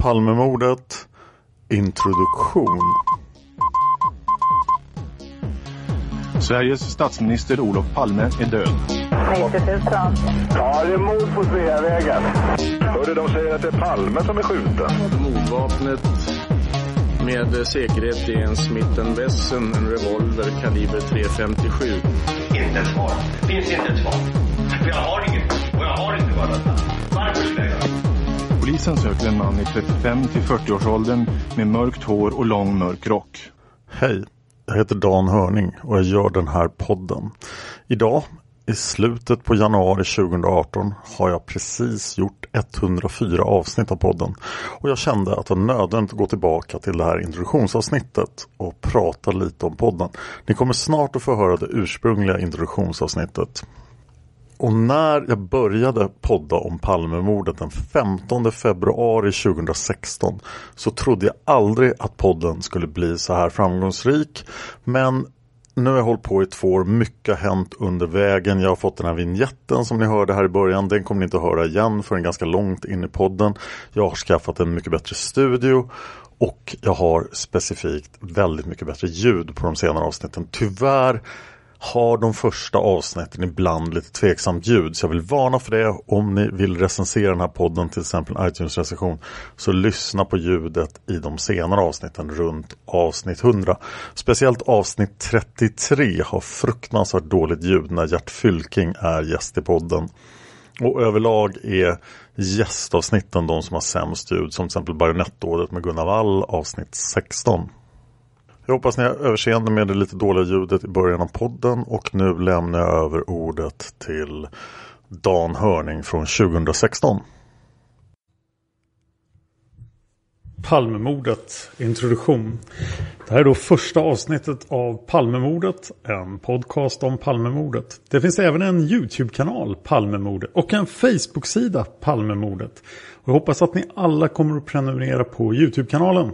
Palmemordet Introduktion Sveriges statsminister Olof Palme är död. 90 000. Ja, det är mord på Sveavägen. Hörde de säger att det är Palme som är skjuten. Mordvapnet med säkerhet är en Smith Wesson, en revolver kaliber .357. Inte ett svar. Det finns inte ett svar. För jag har inget. Och jag har inte varit Varför skulle jag göra Polisen söker en man i 35 till 40-årsåldern med mörkt hår och lång mörk rock. Hej, jag heter Dan Hörning och jag gör den här podden. Idag i slutet på januari 2018 har jag precis gjort 104 avsnitt av podden och jag kände att det var nödvändigt att gå tillbaka till det här introduktionsavsnittet och prata lite om podden. Ni kommer snart att få höra det ursprungliga introduktionsavsnittet. Och när jag började podda om Palmemordet den 15 februari 2016 så trodde jag aldrig att podden skulle bli så här framgångsrik. Men nu har jag hållit på i två år. Mycket har hänt under vägen. Jag har fått den här vignetten som ni hörde här i början. Den kommer ni inte att höra igen förrän ganska långt in i podden. Jag har skaffat en mycket bättre studio. Och jag har specifikt väldigt mycket bättre ljud på de senare avsnitten. Tyvärr har de första avsnitten ibland lite tveksamt ljud. Så jag vill varna för det. Om ni vill recensera den här podden, till exempel en iTunes-recension, så lyssna på ljudet i de senare avsnitten runt avsnitt 100. Speciellt avsnitt 33 har fruktansvärt dåligt ljud när Gert Fylking är gäst i podden. Och överlag är gästavsnitten de som har sämst ljud, som till exempel Bajonettåret med Gunnar Wall avsnitt 16. Jag hoppas ni har överseende med det lite dåliga ljudet i början av podden och nu lämnar jag över ordet till Dan Hörning från 2016. Palmemordet, introduktion. Det här är då första avsnittet av Palmemordet, en podcast om Palmemordet. Det finns även en YouTube-kanal, Palmemordet, och en Facebook-sida, Palmemordet. Och jag hoppas att ni alla kommer att prenumerera på YouTube-kanalen.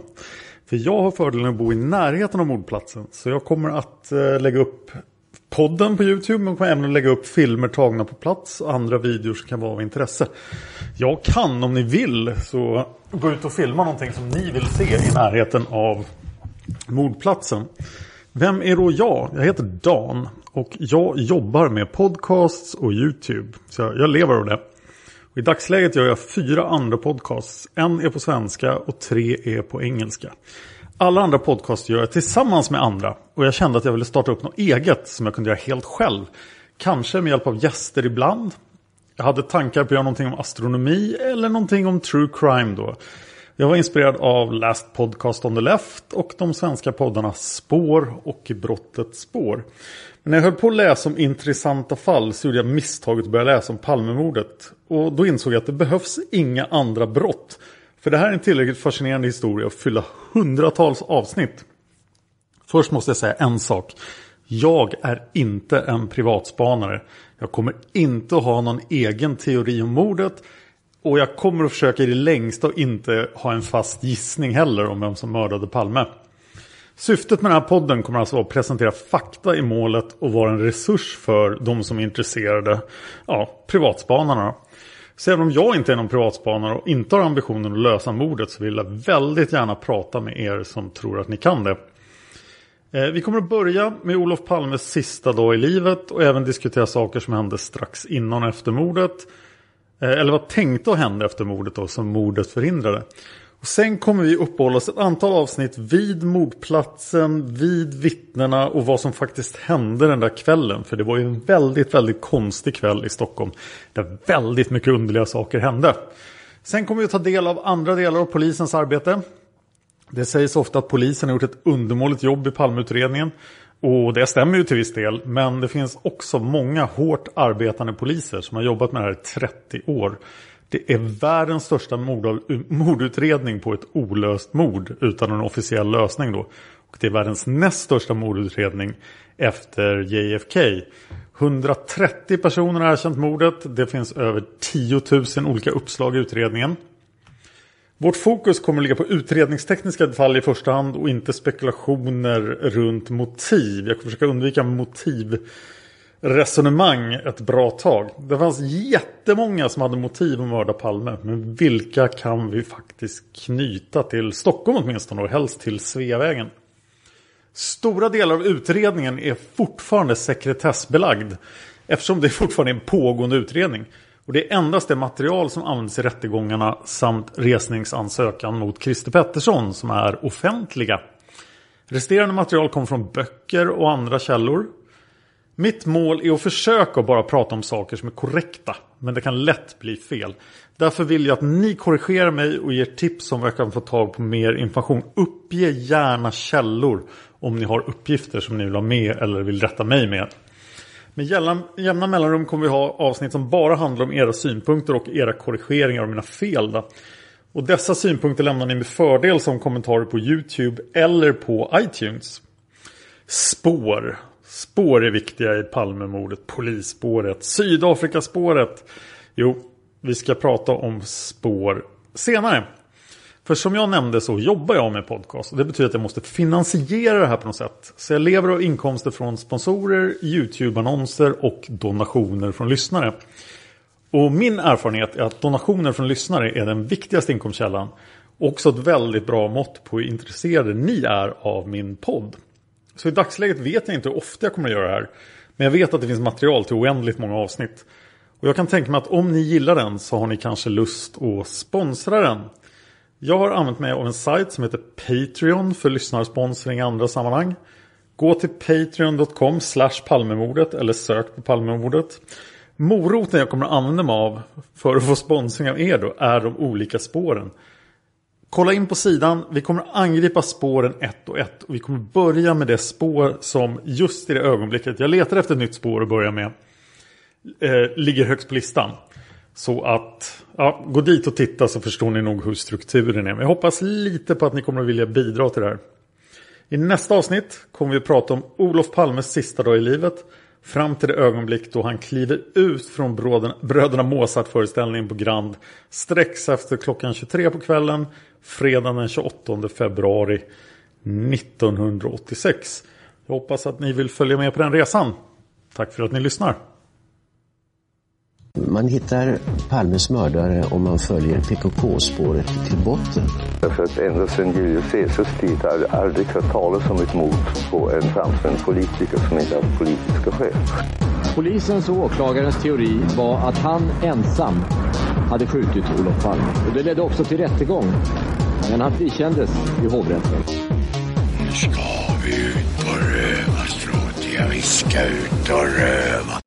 För jag har fördelen att bo i närheten av mordplatsen. Så jag kommer att eh, lägga upp podden på YouTube. Men kommer även att lägga upp filmer tagna på plats och andra videor som kan vara av intresse. Jag kan om ni vill så gå ut och filma någonting som ni vill se i närheten av mordplatsen. Vem är då jag? Jag heter Dan och jag jobbar med podcasts och YouTube. Så jag, jag lever av det. I dagsläget gör jag fyra andra podcasts. En är på svenska och tre är på engelska. Alla andra podcasts gör jag tillsammans med andra. Och jag kände att jag ville starta upp något eget som jag kunde göra helt själv. Kanske med hjälp av gäster ibland. Jag hade tankar på att göra någonting om astronomi eller någonting om true crime då. Jag var inspirerad av Last Podcast on the Left och de svenska poddarna Spår och Brottets spår. Men när jag höll på att läsa om intressanta fall så gjorde jag misstaget att börja läsa om Palmemordet. Och då insåg jag att det behövs inga andra brott. För det här är en tillräckligt fascinerande historia att fylla hundratals avsnitt. Först måste jag säga en sak. Jag är inte en privatspanare. Jag kommer inte att ha någon egen teori om mordet. Och jag kommer att försöka i det längsta och inte ha en fast gissning heller om vem som mördade Palme. Syftet med den här podden kommer alltså vara att presentera fakta i målet och vara en resurs för de som är intresserade, ja, privatspanarna. Så även om jag inte är någon privatspanare och inte har ambitionen att lösa mordet så vill jag väldigt gärna prata med er som tror att ni kan det. Eh, vi kommer att börja med Olof Palmes sista dag i livet och även diskutera saker som hände strax innan och efter mordet. Eh, eller vad tänkte att hända efter mordet då som mordet förhindrade. Och sen kommer vi uppehålla oss ett antal avsnitt vid mordplatsen, vid vittnena och vad som faktiskt hände den där kvällen. För det var ju en väldigt, väldigt konstig kväll i Stockholm. Där väldigt mycket underliga saker hände. Sen kommer vi ta del av andra delar av polisens arbete. Det sägs ofta att polisen har gjort ett undermåligt jobb i Palmeutredningen. Och det stämmer ju till viss del. Men det finns också många hårt arbetande poliser som har jobbat med det här i 30 år. Det är världens största mordutredning på ett olöst mord utan en officiell lösning då. Och det är världens näst största mordutredning efter JFK. 130 personer har erkänt mordet. Det finns över 10 000 olika uppslag i utredningen. Vårt fokus kommer att ligga på utredningstekniska detaljer i första hand och inte spekulationer runt motiv. Jag kommer försöka undvika motivresonemang ett bra tag. Det fanns jättemånga som hade motiv att mörda Palme. Men vilka kan vi faktiskt knyta till Stockholm åtminstone och helst till Sveavägen? Stora delar av utredningen är fortfarande sekretessbelagd eftersom det fortfarande är en pågående utredning. Och det är endast det material som används i rättegångarna samt resningsansökan mot Christer Pettersson som är offentliga. Resterande material kommer från böcker och andra källor. Mitt mål är att försöka bara prata om saker som är korrekta. Men det kan lätt bli fel. Därför vill jag att ni korrigerar mig och ger tips om vad jag kan få tag på mer information. Uppge gärna källor om ni har uppgifter som ni vill ha med eller vill rätta mig med. Med jämna, jämna mellanrum kommer vi ha avsnitt som bara handlar om era synpunkter och era korrigeringar av mina fel. Då. Och dessa synpunkter lämnar ni med fördel som kommentarer på YouTube eller på iTunes. Spår. Spår är viktiga i Palmemordet. Polisspåret. Sydafrikaspåret. Jo, vi ska prata om spår senare. För som jag nämnde så jobbar jag med podcast. Och det betyder att jag måste finansiera det här på något sätt. Så jag lever av inkomster från sponsorer, YouTube-annonser och donationer från lyssnare. Och min erfarenhet är att donationer från lyssnare är den viktigaste inkomstkällan. Också ett väldigt bra mått på hur intresserade ni är av min podd. Så i dagsläget vet jag inte hur ofta jag kommer att göra det här. Men jag vet att det finns material till oändligt många avsnitt. Och jag kan tänka mig att om ni gillar den så har ni kanske lust att sponsra den. Jag har använt mig av en sajt som heter Patreon för lyssnarsponsring i andra sammanhang. Gå till patreon.com slash palmemordet eller sök på palmemordet. Moroten jag kommer att använda mig av för att få sponsring av er då är de olika spåren. Kolla in på sidan. Vi kommer att angripa spåren ett och ett. Och vi kommer börja med det spår som just i det ögonblicket jag letar efter ett nytt spår att börja med. Eh, ligger högst på listan. Så att ja, gå dit och titta så förstår ni nog hur strukturen är. Men jag hoppas lite på att ni kommer att vilja bidra till det här. I nästa avsnitt kommer vi att prata om Olof Palmes sista dag i livet. Fram till det ögonblick då han kliver ut från bröderna Mozart-föreställningen på Grand. Strax efter klockan 23 på kvällen. Fredagen den 28 februari 1986. Jag hoppas att ni vill följa med på den resan. Tack för att ni lyssnar. Man hittar Palmes mördare om man följer PKK-spåret till botten. Därför att ända sedan Julius Caesars tid har jag aldrig hört talas om ett mord på en framstående politiker som inte haft politiska skäl. Polisens och åklagarens teori var att han ensam hade skjutit Olof Palme. Och det ledde också till rättegång. Men han frikändes i hovrätten. Nu ska vi ut och röva, Stråt. Vi ska ut och röva.